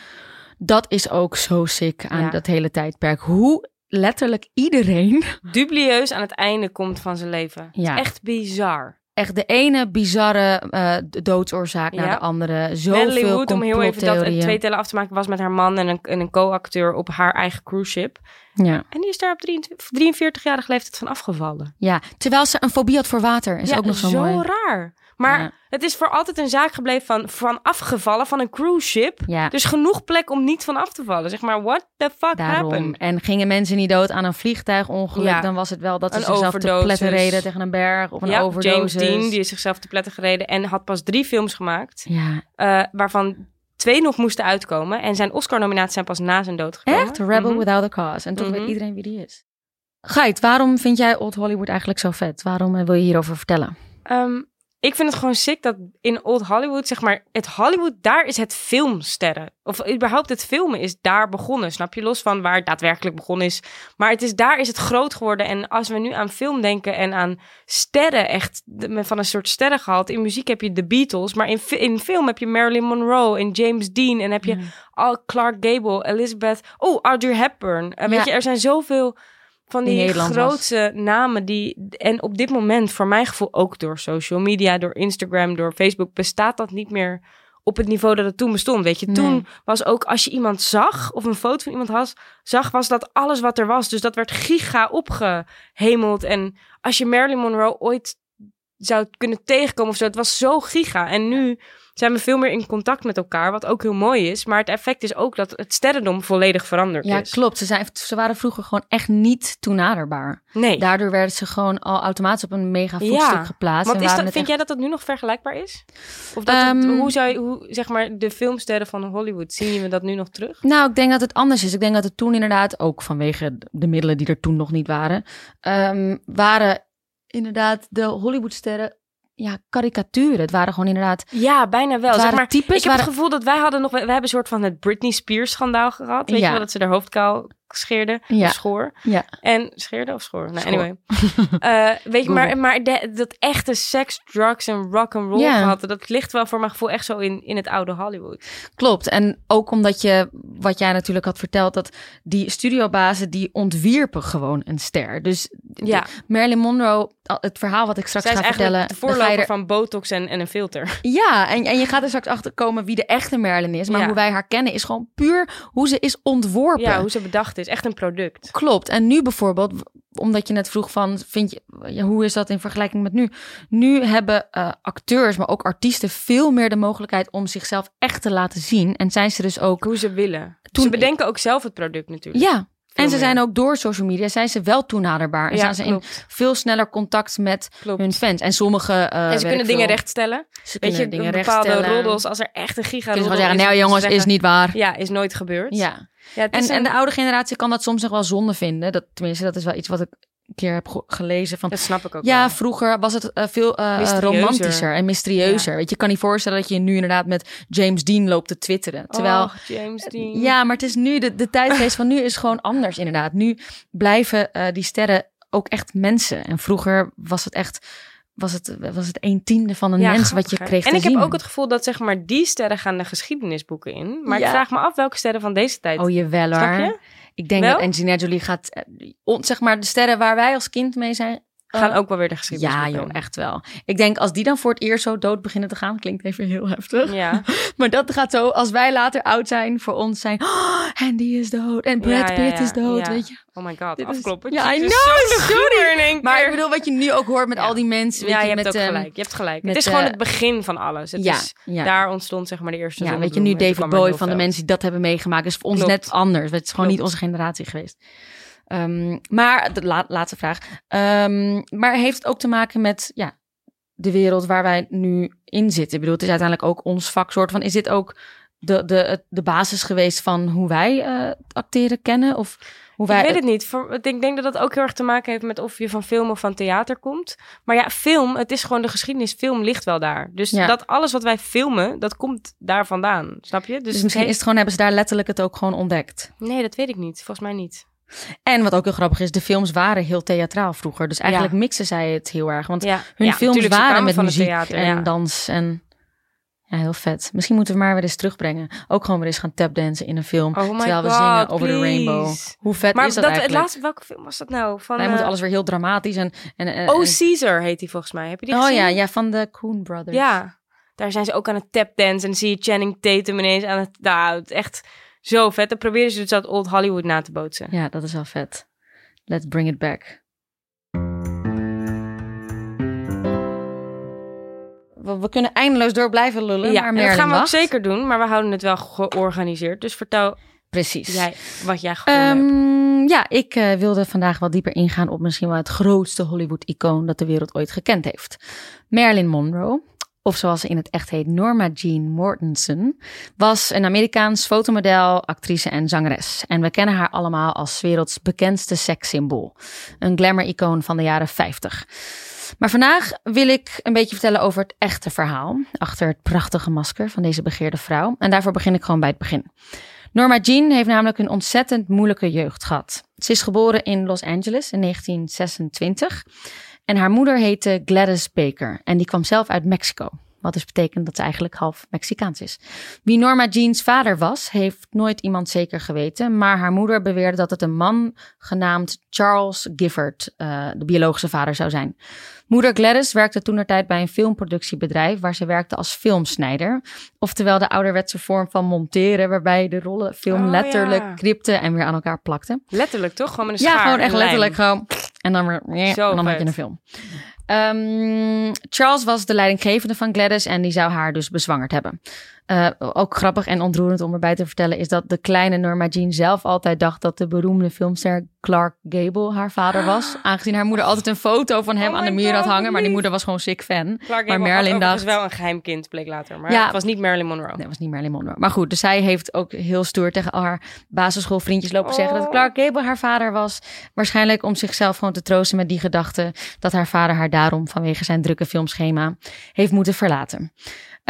Dat is ook zo sick aan Ja. dat hele tijdperk. Hoe letterlijk iedereen, Dubieus aan het einde komt van zijn leven. Het Ja. is echt bizar. Echt de ene bizarre eh, doodsoorzaak naar de andere. Zoveel Wood, om heel even dat twee tellen af te maken, was met haar man en een, en een co-acteur op haar eigen cruise ship. Ja. En die is daar op 23 43-jarige leeftijd van afgevallen. ja, terwijl ze een fobie had voor water. Is ja, ook nog zo, zo mooi. raar. Maar Ja. het is voor altijd een zaak gebleven van, van afgevallen van een cruise ship. Ja. Dus genoeg plek om niet van af te vallen. Zeg maar, what the fuck Daarom. happened? En gingen mensen niet dood aan een vliegtuigongeluk, Ja. dan was het wel dat ze Een zichzelf te pletten reden tegen een berg of een ja, overdosis. James Dean, die is zichzelf te pletten gereden en had pas drie films gemaakt. Ja, eh, waarvan twee nog moesten uitkomen. En zijn Oscar-nominaties zijn pas na zijn dood gekomen. echt? Rebel Mhm. without a cause. En toch Mhm. weet iedereen wie die is. Geit, waarom vind jij Old Hollywood eigenlijk zo vet? Waarom eh, wil je hierover vertellen? Ehm, ik vind het gewoon sick dat in Old Hollywood, zeg maar, het Hollywood, daar is het filmsterren. Of überhaupt het filmen is daar begonnen. Snap je? Los van waar het daadwerkelijk begonnen is. Maar het is, daar is het groot geworden. En als we nu aan film denken en aan sterren, echt van een soort sterrengehalte. In muziek heb je de Beatles, maar in, in film heb je Marilyn Monroe en James Dean. En heb je al Clark Gable, Elizabeth, oh, Audrey Hepburn. En weet Ja. je, er zijn zoveel van Die was. grootse namen die... En op dit moment, voor mijn gevoel ook door social media, door Instagram, door Facebook, bestaat dat niet meer op het niveau dat het toen bestond. Weet je, Nee. toen was ook als je iemand zag of een foto van iemand had, zag, was dat alles wat er was. Dus dat werd giga opgehemeld. En als je Marilyn Monroe ooit zou kunnen tegenkomen of zo, het was zo giga. En nu zijn we veel meer in contact met elkaar, wat ook heel mooi is. Maar het effect is ook dat het sterrendom volledig veranderd Ja, is. klopt. Ze, zijn, ze waren vroeger gewoon echt niet toenaderbaar. Nee. Daardoor werden ze gewoon al automatisch op een mega voetstuk Ja, geplaatst. Want is dat, vind echt- jij dat dat nu nog vergelijkbaar is? Of dat het- Ehm, hoe zou je, hoe, zeg maar, de filmsterren van Hollywood, zien we dat nu nog terug? Nou, ik denk dat het anders is. Ik denk dat het toen inderdaad, ook vanwege de middelen die er toen nog niet waren, ehm, waren inderdaad de Hollywoodsterren ja, karikaturen. Het waren gewoon inderdaad Ja, bijna wel. Zeg maar, types, ik heb waren- het gevoel dat wij hadden nog, we hebben een soort van het Britney Spears schandaal gehad. Weet Ja. je wel, dat ze haar hoofdkaal scheerde Ja. of schoor. Ja. En scheerde of schoor? Nou, Schoor. anyway. Eh, weet je, maar, maar de- dat echte seks, drugs en rock and roll Ja. gehad, dat ligt wel voor mijn gevoel echt zo in, in het oude Hollywood. Klopt. En ook omdat je, wat jij natuurlijk had verteld, dat die studiobazen die ontwierpen gewoon een ster. Dus Ja, Marilyn Monroe, het verhaal wat ik straks zij ga vertellen. de voorloper er- van botox en, en een filter. <laughs> Ja, en, en je gaat er straks achter komen wie de echte Marilyn is. Maar Ja. hoe wij haar kennen is gewoon puur hoe ze is ontworpen. Ja, hoe ze bedacht is. Echt een product. Klopt. En nu bijvoorbeeld, omdat je net vroeg van, vind je, hoe is dat in vergelijking met nu? Nu hebben eh, acteurs, maar ook artiesten veel meer de mogelijkheid om zichzelf echt te laten zien. En zijn ze dus ook, Hoe ze willen. Toen- ze bedenken ook zelf het product natuurlijk. ja. En ze meer. zijn ook door social media, zijn ze wel toenaderbaar. En Ja, zijn ze in veel sneller contact met klopt. hun fans. En sommige, eh, en ze kunnen dingen rechtstellen. Ze Weet kunnen je, dingen bepaalde roddels, als er echt een giga Kunnen ze gewoon zeggen, nou jongens, is niet waar. Ja, is nooit gebeurd. Ja. Ja, En, en de oude generatie kan dat soms nog wel zonde vinden. Dat, tenminste, dat is wel iets wat ik keer heb ge- gelezen. Van, dat snap ik ook ja, wel. vroeger was het eh, veel eh, romantischer en mysterieuzer. Weet je, je kan niet voorstellen dat je nu inderdaad met James Dean loopt te twitteren. Terwijl, Och, James Dean. ja, maar het is nu, de, de tijdgeest van nu is gewoon anders inderdaad. Nu blijven eh, die sterren ook echt mensen. En vroeger was het echt, was het, was het een tiende van een Ja, mens wat je hè? kreeg En ik zien. heb ook het gevoel dat zeg maar die sterren gaan de geschiedenisboeken in. Maar Ja. ik vraag me af welke sterren van deze tijd. Oh, jawel hoor. Ik denk Wel? dat Angelina Jolie gaat, eh, zeg maar, de sterren waar wij als kind mee zijn. Gaan eh, ook wel weer de Ja, geschiedenisboeken joh, echt wel. Ik denk als die dan voor het eerst zo dood beginnen te gaan, klinkt even heel heftig. Ja. <laughs> Maar dat gaat zo, als wij later oud zijn, voor ons zijn, oh, Andy is dood en Brad Ja, ja, Pitt ja, is dood, ja. weet je. Oh my god, Dit is- afkloppen. Ja, I know, sorry. Maar ik bedoel, wat je nu ook hoort met Ja. al die mensen, weet ja, je, je met... hebt ook ehm, gelijk. Je hebt gelijk. met, het is gewoon eh, het begin van alles. Het ja, is, ja. Daar ontstond zeg maar de eerste ja, weet je, nu David Bowie van de mensen die dat hebben meegemaakt, is voor ons net anders. Het is gewoon niet onze generatie geweest. Ehm, maar, de la- laatste vraag. Ehm, maar heeft het ook te maken met, ja, de wereld waar wij nu in zitten? Ik bedoel, het is uiteindelijk ook ons vak soort van, is dit ook de, de, de basis geweest van hoe wij het acteren kennen? Of hoe wij Ik weet het niet. Ik denk dat dat ook heel erg te maken heeft met of je van film of van theater komt. Maar ja, film, het is gewoon de geschiedenis. Film ligt wel daar. Dus Ja. dat alles wat wij filmen, dat komt daar vandaan. Snap je? Dus, Dus, misschien het is het gewoon, hebben ze daar letterlijk het ook gewoon ontdekt. Nee, dat weet ik niet. Volgens mij niet. En wat ook heel grappig is, de films waren heel theatraal vroeger. Dus eigenlijk Ja. mixen zij het heel erg. Want Ja, hun ja, films waren met muziek theater, en dans en... Ja, heel vet. Misschien moeten we maar weer eens terugbrengen. Ook gewoon weer eens gaan tapdansen in een film. Oh terwijl we God, zingen over de rainbow. Hoe vet Maar is dat, dat, het laatste, welke film was dat nou? Van, Wij eh, moeten alles weer heel dramatisch en... en, en Oh, en- Caesar heet die volgens mij. Heb je die oh gezien? ja, ja, van de Coen Brothers. Ja, daar zijn ze ook aan het tapdance en dan zie je Channing Tatum ineens aan het... Nou, echt zo vet. Dan proberen ze dus dat Old Hollywood na te bootsen. Ja, dat is wel vet. Let's bring it back. We, we kunnen eindeloos door blijven lullen, Ja, maar en dat Merlin gaan we ook zeker doen, maar we houden het wel georganiseerd. Dus vertel Precies. jij wat jij. Ehm, ja, ik eh, wilde vandaag wat dieper ingaan op misschien wel het grootste Hollywood-icoon dat de wereld ooit gekend heeft. Marilyn Monroe, of zoals ze in het echt heet Norma Jean Mortensen, was een Amerikaans fotomodel, actrice en zangeres. En we kennen haar allemaal als werelds bekendste sekssymbool. Een glamour-icoon van de jaren 50. Maar vandaag wil ik een beetje vertellen over het echte verhaal achter het prachtige masker van deze begeerde vrouw. En daarvoor begin ik gewoon bij het begin. Norma Jean heeft namelijk een ontzettend moeilijke jeugd gehad. Ze is geboren in Los Angeles in 1926 en haar moeder heette Gladys Baker en die kwam zelf uit Mexico. Wat dus betekent dat ze eigenlijk half Mexicaans is. Wie Norma Jean's vader was, heeft nooit iemand zeker geweten. Maar haar moeder beweerde dat het een man genaamd Charles Gifford, uh, de biologische vader, zou zijn. Moeder Gladys werkte toen tijd bij een filmproductiebedrijf waar ze werkte als filmsnijder. Oftewel de ouderwetse vorm van monteren, waarbij de rollen film Oh, letterlijk ja. knipte en weer aan elkaar plakte. Letterlijk toch? Gewoon met een schaar Ja, gewoon echt letterlijk gewoon. En dan weer. En Zo dan had je een film. Ehm, Charles was de leidinggevende van Gladys en die zou haar dus bezwangerd hebben. Eh, ook grappig en ontroerend om erbij te vertellen is dat de kleine Norma Jean zelf altijd dacht dat de beroemde filmster Clark Gable haar vader was. <gasps> Aangezien haar moeder altijd een foto van hem Oh aan de muur had hangen, maar die moeder was gewoon sick fan. Clark Maar overigens dacht- wel een geheim kind, bleek later. Maar Ja. het was niet Marilyn Monroe. Nee, dat was niet Marilyn Monroe. Maar goed, dus zij heeft ook heel stoer tegen al haar basisschoolvriendjes lopen zeggen dat Oh. Clark Gable haar vader was. Waarschijnlijk om zichzelf gewoon te troosten met die gedachte dat haar vader haar daarom vanwege zijn drukke filmschema heeft moeten verlaten.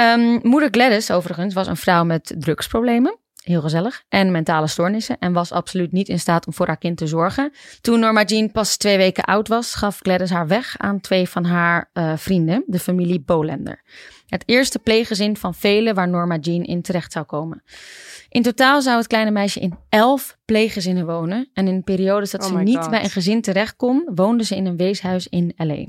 Ehm, moeder Gladys overigens was een vrouw met drugsproblemen. Heel gezellig. En mentale stoornissen. En was absoluut niet in staat om voor haar kind te zorgen. Toen Norma Jean pas twee weken oud was, gaf Gladys haar weg aan twee van haar eh, vrienden, de familie Bolender. Het eerste pleeggezin van vele waar Norma Jean in terecht zou komen. In totaal zou het kleine meisje in elf pleeggezinnen wonen. En in periodes dat Oh ze niet God. bij een gezin terecht kon, woonde ze in een weeshuis in L.A.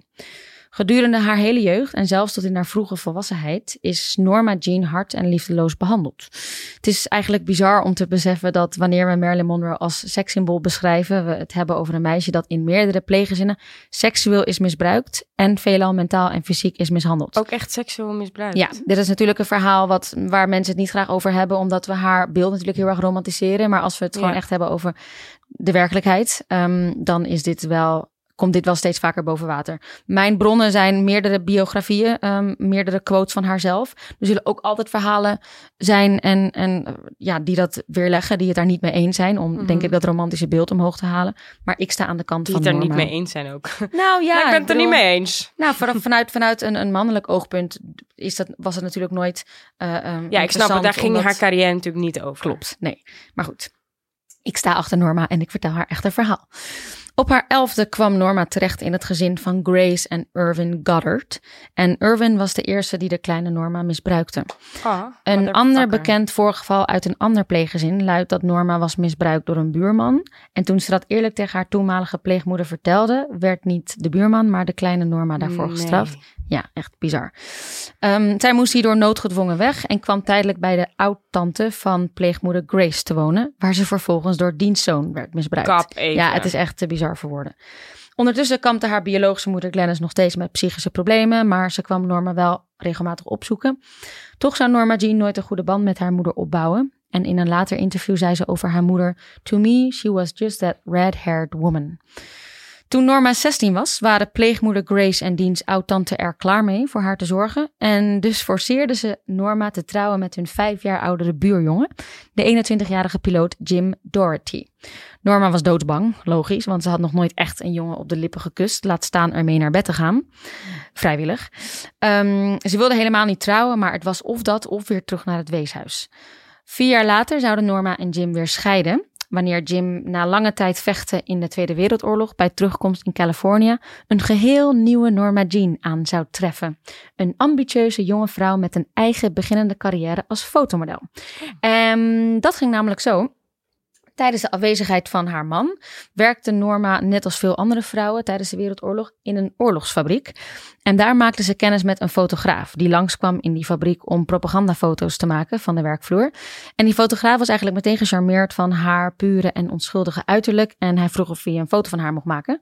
Gedurende haar hele jeugd en zelfs tot in haar vroege volwassenheid is Norma Jean hard en liefdeloos behandeld. Het is eigenlijk bizar om te beseffen dat wanneer we Marilyn Monroe als sekssymbool beschrijven, we het hebben over een meisje dat in meerdere pleeggezinnen seksueel is misbruikt en veelal mentaal en fysiek is mishandeld. Ook echt seksueel misbruikt. Ja, dit is natuurlijk een verhaal wat, waar mensen het niet graag over hebben, omdat we haar beeld natuurlijk heel erg romantiseren. Maar als we het gewoon echt hebben over de werkelijkheid, ehm, dan is dit wel, komt dit wel steeds vaker boven water. Mijn bronnen zijn meerdere biografieën, ehm, meerdere quotes van haarzelf. Er zullen ook altijd verhalen zijn en, en eh, ja, die dat weerleggen, die het daar niet mee eens zijn, om Mhm. denk ik dat romantische beeld omhoog te halen. Maar ik sta aan de kant Die van het er niet mee eens zijn ook. <laughs> Nou ja, Ja, ik ben het er niet mee eens. nou, van- <laughs> vanuit, vanuit een, een mannelijk oogpunt is dat, was het natuurlijk nooit. eh, ehm, Ja, ik snap het. Daar ging omdat- haar carrière natuurlijk niet over. Klopt, nee. Maar goed, ik sta achter Norma en ik vertel haar echt een verhaal. Op haar elfde kwam Norma terecht in het gezin van Grace en Irvin Goddard. En Irvin was de eerste die de kleine Norma misbruikte. Ah, Een ander bekend voorgeval uit een ander pleeggezin luidt dat Norma was misbruikt door een buurman. En toen ze dat eerlijk tegen haar toenmalige pleegmoeder vertelde, werd niet de buurman, maar de kleine Norma daarvoor Nee. gestraft. Ja, echt bizar. Ehm, zij moest hierdoor noodgedwongen weg en kwam tijdelijk bij de oud-tante van pleegmoeder Grace te wonen, waar ze vervolgens door dienstzoon werd misbruikt. Kap even. Ja, het is echt te bizar Ondertussen kampte haar biologische moeder Glennis nog steeds met psychische problemen, maar ze kwam Norma wel regelmatig opzoeken. Toch zou Norma Jean nooit een goede band met haar moeder opbouwen. En in een later interview zei ze over haar moeder: To me, she was just that red-haired woman. Toen Norma 16 was, waren pleegmoeder Grace en diens oud-tante er klaar mee voor haar te zorgen. En dus forceerden ze Norma te trouwen met hun vijf jaar oudere buurjongen, de 21-jarige piloot Jim Doherty. Norma was doodsbang, logisch, want ze had nog nooit echt een jongen op de lippen gekust, laat staan ermee naar bed te gaan. Vrijwillig. Ehm, ze wilde helemaal niet trouwen, maar het was of dat of weer terug naar het weeshuis. Vier jaar later zouden Norma en Jim weer scheiden. Wanneer Jim na lange tijd vechten in de Tweede Wereldoorlog bij terugkomst in Californië een geheel nieuwe Norma Jean aan zou treffen. Een ambitieuze jonge vrouw met een eigen beginnende carrière als fotomodel. En dat ging namelijk zo. Tijdens de afwezigheid van haar man werkte Norma, net als veel andere vrouwen tijdens de Wereldoorlog, in een oorlogsfabriek. En daar maakte ze kennis met een fotograaf die langskwam in die fabriek om propagandafoto's te maken van de werkvloer. En die fotograaf was eigenlijk meteen gecharmeerd van haar pure en onschuldige uiterlijk. En hij vroeg of hij een foto van haar mocht maken.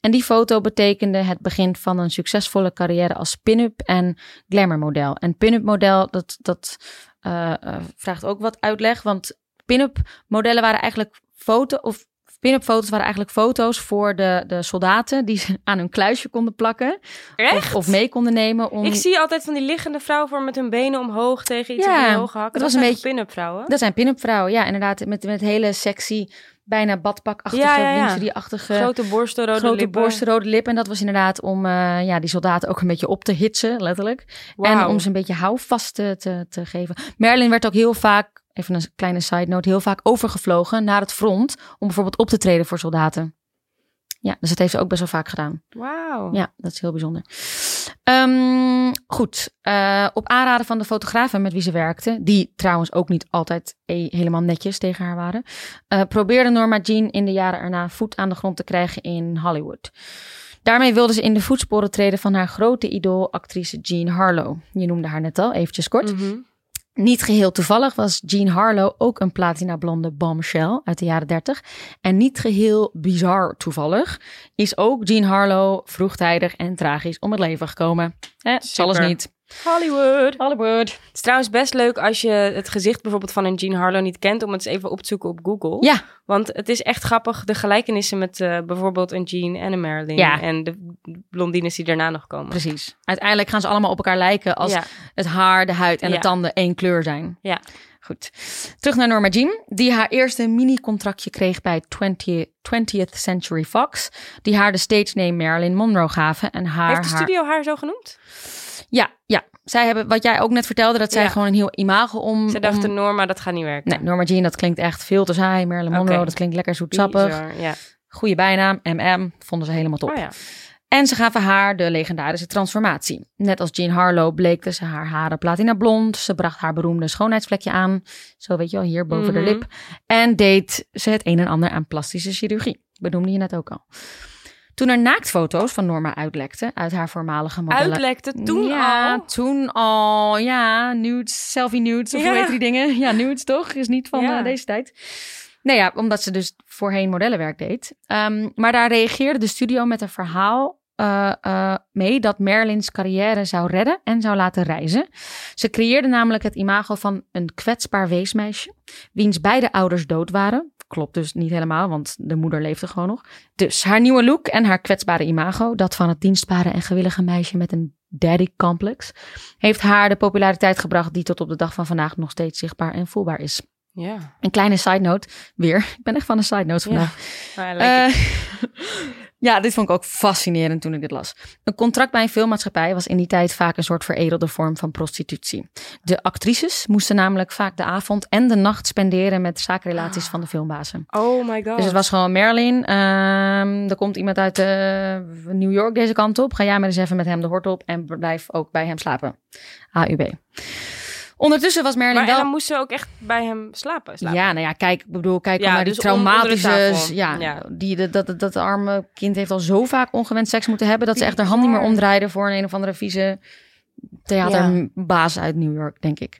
En die foto betekende het begin van een succesvolle carrière als pin-up en glamour-model. En pin-up model, dat, dat eh, eh, vraagt ook wat uitleg, want pin-up modellen waren eigenlijk foto of pin-up foto's waren eigenlijk foto's voor de, de soldaten die ze aan hun kluisje konden plakken Echt? of, of mee konden nemen om Ik zie altijd van die liggende vrouwen voor met hun benen omhoog tegen iets Ja, op hun ogen hakken. het was Dat een beetje- pin-up vrouwen. Dat zijn pin-up vrouwen, ja, inderdaad. Met, met hele sexy, bijna badpakachtige, Ja, ja, ja. lingerie-achtige, Grote borsten, rode grote lippen. borsten, rode lippen. En dat was inderdaad om eh, ja, die soldaten ook een beetje op te hitsen, letterlijk. En om ze een beetje houvast te, te, te geven. Marilyn werd ook heel vaak, even een kleine side note, heel vaak overgevlogen naar het front. Om bijvoorbeeld op te treden voor soldaten. Ja, dus dat heeft ze ook best wel vaak gedaan. Wauw. Ja, dat is heel bijzonder. Ehm, goed, uh, op aanraden van de fotografen met wie ze werkte, die trouwens ook niet altijd e helemaal netjes tegen haar waren, uh, probeerde Norma Jean in de jaren erna voet aan de grond te krijgen in Hollywood. Daarmee wilde ze in de voetsporen treden van haar grote idool, actrice Jean Harlow. Je noemde haar net al, eventjes kort. Mhm. Niet geheel toevallig was Jean Harlow ook een platinablonde bombshell uit de jaren 30. En niet geheel bizar toevallig is ook Jean Harlow vroegtijdig en tragisch om het leven gekomen. Zal eens niet. Hollywood. Hollywood. Het is trouwens best leuk als je het gezicht bijvoorbeeld van een Jean Harlow niet kent, om het eens even op te zoeken op Google. Ja. Want het is echt grappig, de gelijkenissen met uh, bijvoorbeeld een Jean en een Marilyn. Ja. En de blondines die daarna nog komen. Precies. Uiteindelijk gaan ze allemaal op elkaar lijken als Ja. het haar, de huid en Ja. de tanden één kleur zijn. Ja. Goed. Terug naar Norma Jean, die haar eerste mini-contractje kreeg bij 20, 20th Century Fox. Die haar de stage name Marilyn Monroe gaven. En haar, Heeft de haar- studio haar zo genoemd? Ja, ja. Zij hebben, wat jij ook net vertelde, dat zij Ja. gewoon een heel imago om... Ze dachten, om- Norma, dat gaat niet werken. Nee, Norma Jean, dat klinkt echt veel te saai. Marilyn Monroe, dat klinkt lekker zoetsappig. Ja. Goede bijnaam, MM, vonden ze helemaal top. Oh ja. En ze gaven haar de legendarische transformatie. Net als Jean Harlow bleekte ze haar haren platina blond. Ze bracht haar beroemde schoonheidsvlekje aan. Zo weet je wel, hier boven de Mhm. lip. En deed ze het een en ander aan plastische chirurgie. Benoemde je net ook al. Toen er naaktfoto's van Norma uitlekten uit haar voormalige modellen... Uitlekte toen ja, al. toen al. Ja, nudes, selfie nudes, of hoe Ja. heet die dingen? Ja, nudes toch? Is niet van Ja. eh, deze tijd. Nou ja, omdat ze dus voorheen modellenwerk deed. Ehm, maar daar reageerde de studio met een verhaal eh, eh, mee dat Marilyn's carrière zou redden en zou laten reizen. Ze creëerde namelijk het imago van een kwetsbaar weesmeisje, wiens beide ouders dood waren. Klopt dus niet helemaal, want de moeder leefde gewoon nog. Dus haar nieuwe look en haar kwetsbare imago, dat van het dienstbare en gewillige meisje met een daddy complex, heeft haar de populariteit gebracht die tot op de dag van vandaag nog steeds zichtbaar en voelbaar is. Ja. Een kleine side note, weer. <laughs> Ik ben echt van de side notes Ja. vandaag. Lekker. Eh, ja, dit vond ik ook fascinerend toen ik dit las. Een contract bij een filmmaatschappij was in die tijd vaak een soort veredelde vorm van prostitutie. De actrices moesten namelijk vaak de avond en de nacht spenderen met zakenrelaties van de filmbazen. oh my god. Dus het was gewoon Marilyn. ehm, er komt iemand uit eh, New York deze kant op. Ga jij maar eens even met hem de hort op en blijf ook bij hem slapen. AUB. Ondertussen was Marilyn Maar en wel. dan moest ze ook echt bij hem slapen. slapen. Ja, nou ja, kijk, ik bedoel, kijk Ja, maar naar die dus traumatische, ja, Ja. die dat, dat, dat arme kind heeft al zo vaak ongewenst seks moeten hebben dat ze echt haar hand niet meer Bizar. omdraaide voor een een of andere vieze theaterbaas uit New York, denk ik.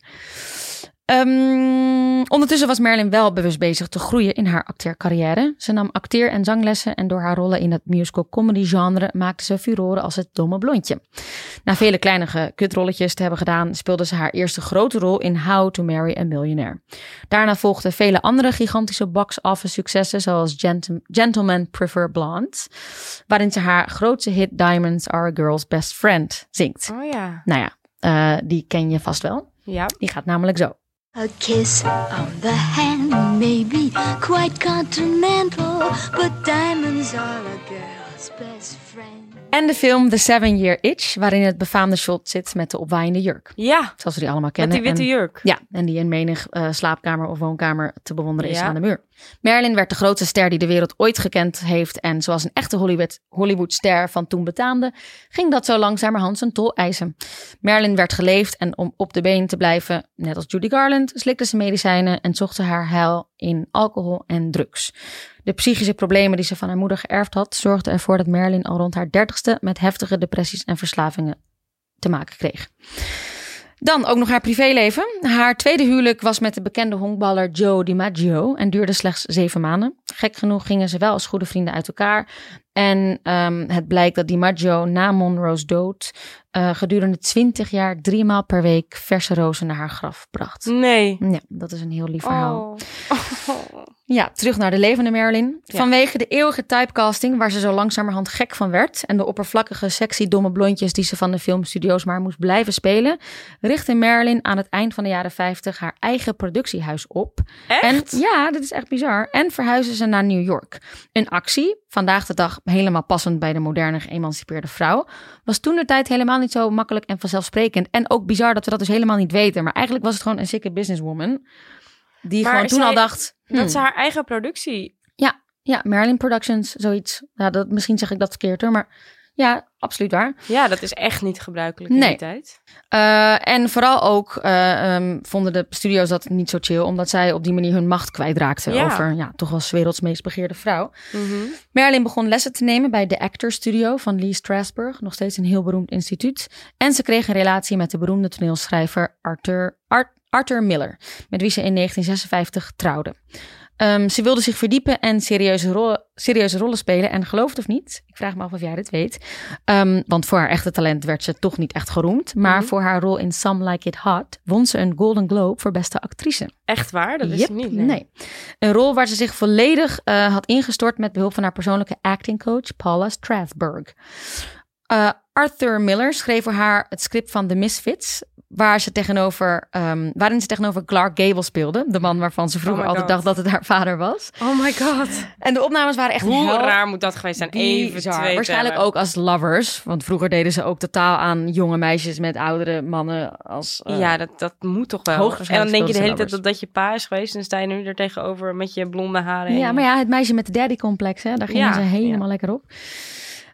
Ehm, ondertussen was Marilyn wel bewust bezig te groeien in haar acteercarrière. Ze nam acteer- en zanglessen en door haar rollen in het musical comedy genre maakte ze furoren als het domme blondje. Na vele kleinere kutrolletjes te hebben gedaan, speelde ze haar eerste grote rol in How to Marry a Millionaire. Daarna volgden vele andere gigantische box-office successen, zoals Gentle- Gentlemen Prefer Blondes, waarin ze haar grootste hit Diamonds Are a Girl's Best Friend zingt. Oh ja. Nou ja, eh, die ken je vast wel. Ja. Die gaat namelijk zo. A kiss on the hand may be quite continental, but diamonds are a girl's best. En de film The Seven Year Itch, waarin het befaamde shot zit met de opwaaiende jurk. Ja, Zoals we die allemaal met kennen. die witte En- jurk. Ja, en die in menig eh, slaapkamer of woonkamer te bewonderen is aan de muur. Marilyn werd de grootste ster die de wereld ooit gekend heeft. En zoals een echte Hollywood, Hollywoodster van toen betaamde, ging dat zo langzamerhand zijn tol eisen. Marilyn werd geleefd en om op de been te blijven, net als Judy Garland, slikte ze medicijnen en zocht ze haar heil in alcohol en drugs. De psychische problemen die ze van haar moeder geërfd had, zorgden ervoor dat Marilyn al rond haar dertigste met heftige depressies en verslavingen te maken kreeg. Dan ook nog haar privéleven. Haar tweede huwelijk was met de bekende honkballer Joe DiMaggio en duurde slechts zeven maanden. Gek genoeg gingen ze wel als goede vrienden uit elkaar. En ehm, het blijkt dat DiMaggio na Monroe's dood eh, gedurende twintig jaar drie maal per week verse rozen naar haar graf bracht. Nee. Ja, dat is een heel lief verhaal. Oh. <laughs> Oh. Ja, terug naar de levende Marilyn. Ja. Vanwege de eeuwige typecasting, waar ze zo langzamerhand gek van werd. en de oppervlakkige, sexy, domme blondjes die ze van de filmstudio's maar moest blijven spelen. richtte Marilyn aan het eind van de jaren 50 haar eigen productiehuis op. Echt? En ja, dit is echt bizar. En verhuisde ze naar New York. Een actie, vandaag de dag helemaal passend bij de moderne geëmancipeerde vrouw. was toen de tijd helemaal niet zo makkelijk en vanzelfsprekend. En ook bizar dat we dat dus helemaal niet weten. Maar eigenlijk was het gewoon een sikke businesswoman. Die Maar gewoon toen zij- al dacht. Dat hmm. ze haar eigen productie... Ja, Marilyn Productions, zoiets. Ja, dat, misschien zeg ik dat verkeerd hoor, maar Ja, absoluut waar. Ja, dat is echt niet gebruikelijk in Nee. die tijd. Eh, en vooral ook eh, ehm, vonden de studio's dat niet zo chill, omdat zij op die manier hun macht kwijtraakten Ja. over ja, toch wel 's werelds meest begeerde vrouw. Mhm. Marilyn begon lessen te nemen bij de Actors Studio van Lee Strasberg, nog steeds een heel beroemd instituut. En ze kreeg een relatie met de beroemde toneelschrijver Arthur, Art- Arthur Miller, met wie ze in 1956 trouwde. Ehm, ze wilde zich verdiepen en serieuze rollen, serieuze rollen spelen. En geloof het of niet, ik vraag me af of jij dit weet. Ehm, want voor haar echte talent werd ze toch niet echt geroemd. Maar Mhm. voor haar rol in Some Like It Hot won ze een Golden Globe voor beste actrice. Echt waar? Dat is Yep, niet. nee. Een rol waar ze zich volledig eh, had ingestort met behulp van haar persoonlijke actingcoach Paula Strathberg. Eh, Arthur Miller schreef voor haar het script van The Misfits, waar ze tegenover, ehm, waarin ze tegenover Clark Gable speelde, de man waarvan ze vroeger Oh altijd dacht dat het haar vader was. Oh my god. En de opnames waren echt Hoe hel- raar moet dat geweest zijn? Even twee Waarschijnlijk tellen. ook als lovers, want vroeger deden ze ook totaal aan jonge meisjes met oudere mannen als. eh, ja, dat, dat moet toch wel. En dan denk je de hele tijd dat, dat je pa is geweest. En sta je nu er tegenover met je blonde haren. en- Ja, maar ja, het meisje met de daddy-complex, hè, daar gingen Ja, ze helemaal ja. lekker op.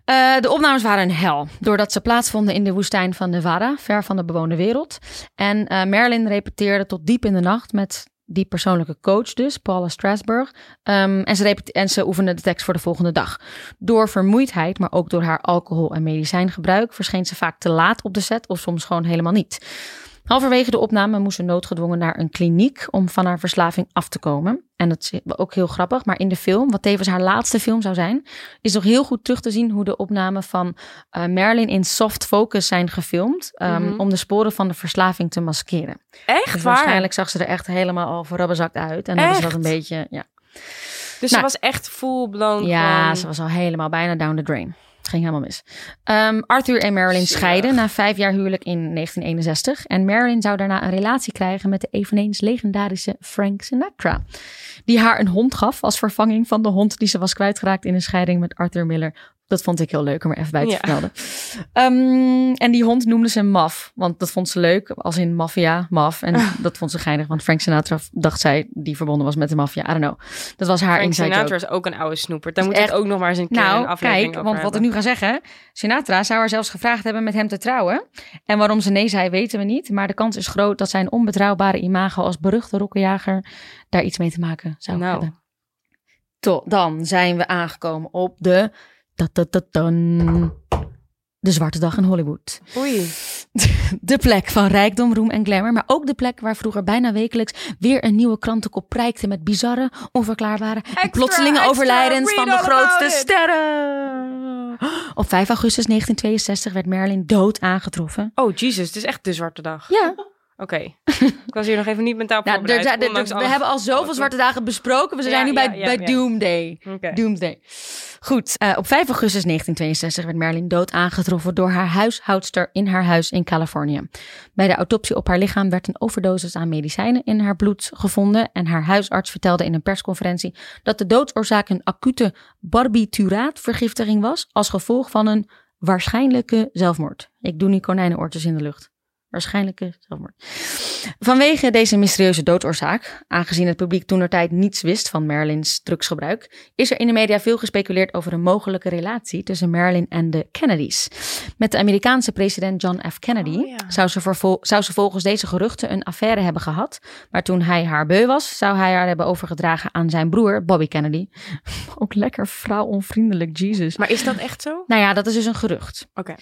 Eh, de opnames waren een hel, doordat ze plaatsvonden in de woestijn van Nevada, ver van de bewoonde wereld. En eh Marilyn repeteerde tot diep in de nacht met die persoonlijke coach dus, Paula Strasberg. Ehm, en, ze en ze oefende de tekst voor de volgende dag. Door vermoeidheid, maar ook door haar alcohol- en medicijngebruik... verscheen ze vaak te laat op de set of soms gewoon helemaal niet. Halverwege de opname moest ze noodgedwongen naar een kliniek om van haar verslaving af te komen. En dat is ook heel grappig, maar in de film, wat tevens haar laatste film zou zijn, is nog heel goed terug te zien hoe de opnamen van eh Marilyn in soft focus zijn gefilmd. ehm, Mhm. Om de sporen van de verslaving te maskeren. Echt Dus waar? waarschijnlijk zag ze er echt helemaal al verrabbezakt uit. En hebben ze dat een beetje, ja. Dus ze Nou. was echt full blown. Ja, ze was al helemaal bijna down the drain. Het ging helemaal mis. Ehm, Arthur en Marilyn scheiden na vijf jaar huwelijk in 1961. En Marilyn zou daarna een relatie krijgen met de eveneens legendarische Frank Sinatra. Die haar een hond gaf als vervanging van de hond die ze was kwijtgeraakt in een scheiding met Arthur Miller. Dat vond ik heel leuk om er even bij te Ja. vermelden. Ehm, en die hond noemde ze Maf, want dat vond ze leuk, als in maffia, Maf. En dat vond ze geinig, want Frank Sinatra dacht zij die verbonden was met de maffia. I don't know. Dat was haar Frank inside joke. Sinatra is ook een oude snoeper. Daar moet ik echt- ook nog maar eens een keer een Nou, aflevering kijk, want wat ik nu ga zeggen. Sinatra zou haar zelfs gevraagd hebben met hem te trouwen. En waarom ze nee zei, weten we niet. Maar de kans is groot dat zijn onbetrouwbare imago als beruchte rokkenjager daar iets mee te maken zou Nou. hebben. Tot dan zijn we aangekomen op de. Ta-ta-ta-tan, De Zwarte Dag in Hollywood. Oei. <laughs> De plek van rijkdom, roem en glamour. Maar ook de plek waar vroeger bijna wekelijks weer een nieuwe krantenkop prijkte met bizarre, onverklaarbare en plotselinge extra, overlijdens van de grootste sterren. Op 5 augustus 1962 werd Marilyn dood aangetroffen. Oh, Jesus. Het is echt de zwarte dag. Ja, Oké. <laughs> ik was hier nog even niet mentaal nou, voorbereid. er- er- er- we hebben al zoveel zwarte dagen besproken. We zijn Ja, nu bij, ja, bij. Doomday. Doomsday. Goed, eh, op 5 augustus 1962 werd Marilyn dood aangetroffen door haar huishoudster in haar huis in Californië. Bij de autopsie op haar lichaam werd een overdosis aan medicijnen in haar bloed gevonden en haar huisarts vertelde in een persconferentie dat de doodsoorzaak een acute barbituraatvergiftiging was als gevolg van een waarschijnlijke zelfmoord. Ik doe nu konijnenoortjes in de lucht. Waarschijnlijke zelfmoord. Vanwege deze mysterieuze doodoorzaak, aangezien het publiek toenertijd niets wist van Marilyn's drugsgebruik, is er in de media veel gespeculeerd over een mogelijke relatie tussen Marilyn en de Kennedys. Met de Amerikaanse president John F. Kennedy Oh, ja. zou, ze zou ze volgens deze geruchten een affaire hebben gehad, maar toen hij haar beu was, zou hij haar hebben overgedragen aan zijn broer Bobby Kennedy. <laughs> Ook lekker vrouwonvriendelijk, Jesus. Maar is dat echt zo? Nou ja, dat is dus een gerucht. Oké.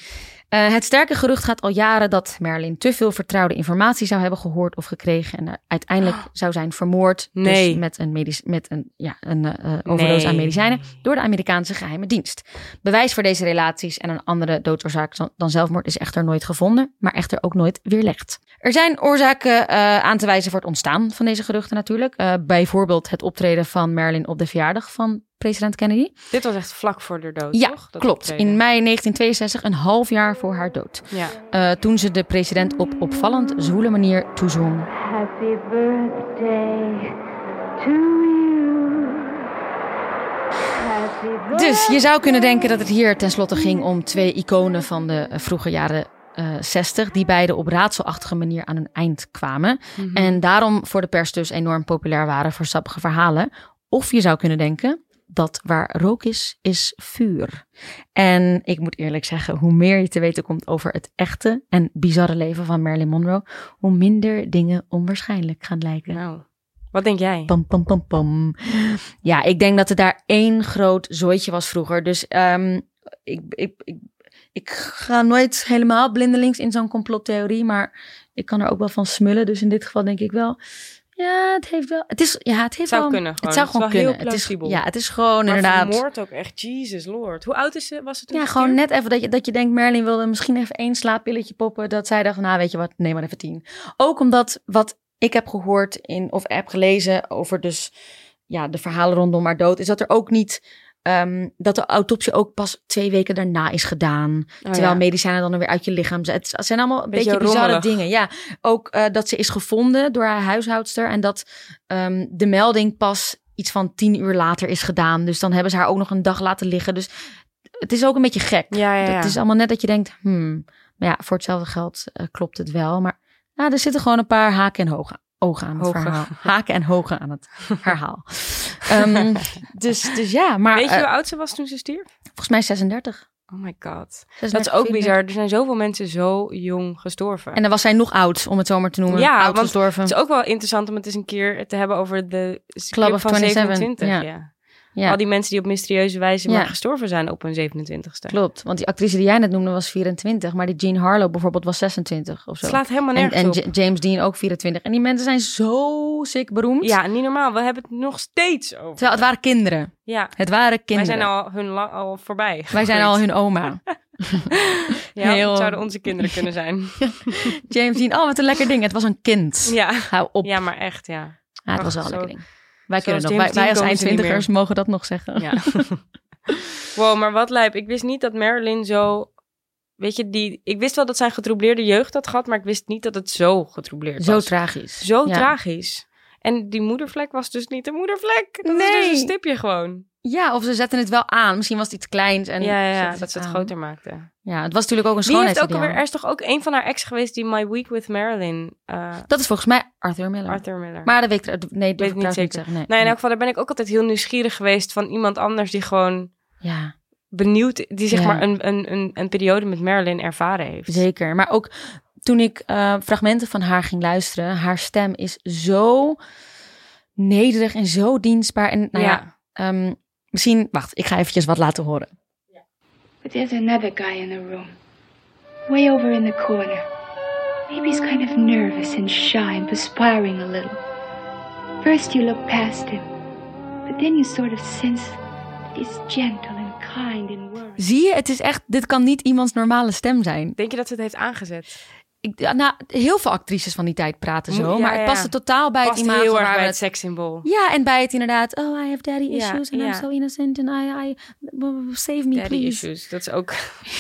Eh, het sterke gerucht gaat al jaren dat Marilyn te veel vertrouwde informatie zou hebben gehoord of gekregen en uiteindelijk <gasps> zou zijn vermoord Nee. dus met een, medisch, met een, ja, een eh, eh, overdosis aan medicijnen door de Amerikaanse geheime dienst. Bewijs voor deze relaties en een andere doodsoorzaak dan- dan zelfmoord is echter nooit gevonden, maar echter ook nooit weerlegd. Er zijn oorzaken eh, aan te wijzen voor het ontstaan van deze geruchten natuurlijk. Eh, bijvoorbeeld het optreden van Marilyn op de verjaardag van president Kennedy. Dit was echt vlak voor de dood, Ja, toch? Dat klopt. optreden. In mei 1962, een half jaar voor haar dood. Ja. Eh, toen ze de president op opvallend zwoele manier toezong. Happy birthday to you. Happy birthday. Dus je zou kunnen denken dat het hier tenslotte ging om twee iconen van de vroege jaren eh 60, die beide op raadselachtige manier aan een eind kwamen. En daarom voor de pers dus enorm populair waren voor sappige verhalen. Of je zou kunnen denken dat waar rook is, is vuur. En ik moet eerlijk zeggen, hoe meer je te weten komt over het echte en bizarre leven van Marilyn Monroe, hoe minder dingen onwaarschijnlijk gaan lijken. Nou, wat denk jij? Pam, pam, pam, pam. Ja, ik denk dat het daar één groot zooitje was vroeger. Dus ehm, ik, ik, ik, ik ga nooit helemaal blindelings in zo'n complottheorie, maar ik kan er ook wel van smullen. Dus in dit geval denk ik wel, ja, het heeft wel, het is, ja, het heeft zou wel, kunnen het gewoon. zou Het is gewoon heel kunnen. Het is, plausibel. ja, het is gewoon maar inderdaad. vermoord ook echt, Jesus lord. Hoe oud is ze, was het toen Ja, gewoon net even dat je, dat je denkt, Merlin wilde misschien even één slaappilletje poppen. Dat zij dacht, nou weet je wat, neem maar even tien. Ook omdat wat ik heb gehoord in, of heb gelezen over dus, ja, de verhalen rondom haar dood, is dat er ook niet, ehm, dat de autopsie ook pas twee weken daarna is gedaan. Oh, terwijl ja. medicijnen dan weer uit je lichaam zijn. Het zijn allemaal een Beetje beetje, bizarre dingen. Ja, ook eh, dat ze is gevonden door haar huishoudster en dat ehm, de melding pas iets van tien uur later is gedaan. Dus dan hebben ze haar ook nog een dag laten liggen. Dus het is ook een beetje gek. Ja, ja, ja. Het is allemaal net dat je denkt, hmm, maar ja, voor hetzelfde geld eh, klopt het wel. Maar ja, er zitten gewoon een paar haken en hogen, ogen aan het Hogen. verhaal. Haken en hogen aan het <laughs> verhaal. Ehm, dus, dus ja, maar Weet je eh, hoe oud ze was toen ze stierf? volgens mij 36. Oh my god. 36, Dat is ook 34. bizar. Er zijn zoveel mensen zo jong gestorven. En dan was zij nog oud, om het zo maar te noemen. Ja, oud gestorven. Het is ook wel interessant om het eens een keer te hebben over de Club of van 27, 27. ja. Ja. Ja. Al die mensen die op mysterieuze wijze Ja. maar gestorven zijn op hun 27ste. Klopt, want die actrice die jij net noemde was 24, maar die Jean Harlow bijvoorbeeld was 26 of zo. Het slaat helemaal en nergens en op. Ja- James Dean ook 24. En die mensen zijn zo sick beroemd. Ja, niet normaal. We hebben het nog steeds over. Terwijl het waren kinderen. Ja, Het waren wij kinderen. zijn al, hun lang, al voorbij. Wij zijn al hun oma. <laughs> <laughs> Ja, heel- het zouden onze kinderen kunnen zijn. <laughs> James Dean, oh wat een lekker ding. Het was een kind. ja. Hou op. Ja, ja, maar echt, ja. het was wel een lekker ding. Wij, kunnen nog, wij, wij als eindtwintigers mogen dat nog zeggen. ja. <laughs> wow, maar wat lijp. Ik wist niet dat Marilyn zo... Weet je, die, ik wist wel dat zij een getroubleerde jeugd had gehad, maar ik wist niet dat het zo getroubleerd Zo was. tragisch. Zo Ja. tragisch. En die moedervlek was dus niet de moedervlek. Dat is dus Nee. een stipje gewoon. Ja, of ze zetten het wel aan. Misschien was het iets kleins. En ja, ja, dat ze het aan. groter maakte. Ja, het was natuurlijk ook een Wie heeft ook alweer... Er is toch ook een van haar ex geweest die My Week with Marilyn... eh, Dat is volgens mij Arthur Miller. Arthur Miller. Maar dat weet ik... Nee, Weet dat ik ik niet zeker. zeggen. Nee. nou, in elk geval, daar ben ik ook altijd heel nieuwsgierig geweest van iemand anders die gewoon Ja, benieuwd, die zeg Ja. maar een, een, een, een periode met Marilyn ervaren heeft. zeker. Maar ook toen ik eh, fragmenten van haar ging luisteren... Haar stem is zo nederig en zo dienstbaar. En nou ja, ja. ehm, misschien... Wacht, ik ga eventjes wat laten horen. But there's another guy in the room, way over in the corner. Maybe he's kind of nervous and shy and perspiring a little. First, you look past him, but then you sort of sense that he's gentle and kind in words. Zie je, het is echt... Dit kan niet iemands normale stem zijn. Denk je dat ze het heeft aangezet? Ik, nou, heel veel actrices van die tijd praten zo. Ja, maar het ja. paste totaal bij Past het imago heel erg bij het het sekssymbool. Ja, en bij het inderdaad. Oh, I have daddy Ja, issues and. I'm so innocent and I, I save me Daddy please. issues. Dat is ook...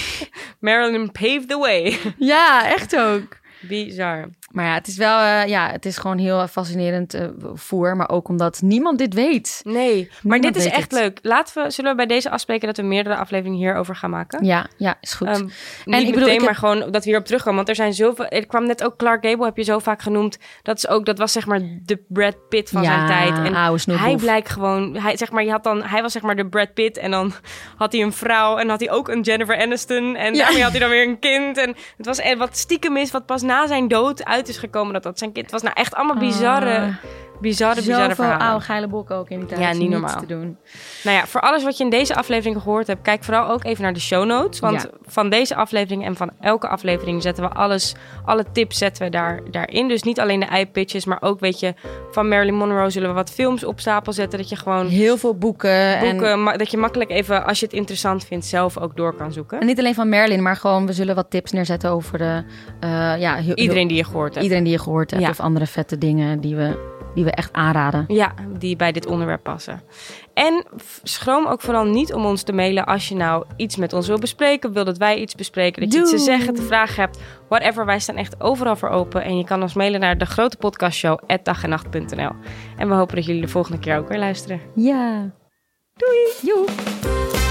<laughs> Marilyn paved the way. Ja, echt ook. Bizar. Maar ja, het is wel, eh, ja, het is gewoon heel fascinerend eh, voer, maar ook omdat niemand dit weet. Nee, maar dit is echt het. leuk. Laten we, zullen we bij deze afspreken dat we meerdere afleveringen hierover gaan maken? Ja, ja, is goed. Ehm, niet ik meteen, bedoel, ik heb- maar gewoon dat we hierop terugkomen. Want er zijn zoveel... Er kwam net ook Clark Gable, heb je zo vaak genoemd. Dat, is ook, dat was zeg maar de Brad Pitt van ja, zijn tijd. En oude hij blijkt gewoon... Hij, zeg maar, je had dan, hij was zeg maar de Brad Pitt en dan <laughs> had hij een vrouw. En had hij ook een Jennifer Aniston. En Ja. daarmee had hij dan weer een kind. En het was en wat stiekem is, wat pas na zijn dood uit is gekomen dat dat zijn kind... Was. Nou echt allemaal bizarre, Ah, bizarre, bizarre Zoveel verhalen. oude geile bokken ook in die tijd. Ja, niet normaal. te doen. Nou ja, voor alles wat je in deze aflevering gehoord hebt, kijk vooral ook even naar de show notes. Want Ja. van deze aflevering en van elke aflevering zetten we alles, alle tips zetten we daar, daarin. Dus niet alleen de eye-pitches, maar ook, weet je, van Marilyn Monroe zullen we wat films op stapel zetten. Dat je gewoon Heel veel boeken. boeken, En, dat je makkelijk even, als je het interessant vindt, zelf ook door kan zoeken. en niet alleen van Merlin, maar gewoon, we zullen wat tips neerzetten over de, eh, ja, heel, Iedereen die je gehoord hebt. iedereen die je gehoord hebt. Ja. Of andere vette dingen die we, die we echt aanraden. Ja, die bij dit onderwerp passen. En schroom ook vooral niet om ons te mailen als je nou iets met ons wil bespreken. Wil dat wij iets bespreken, dat je iets te zeggen, te vragen hebt. Whatever, wij staan echt overal voor open. En je kan ons mailen naar de grote podcastshow dagenacht.nl. En we hopen dat jullie de volgende keer ook weer luisteren. Ja. Doei. Joe.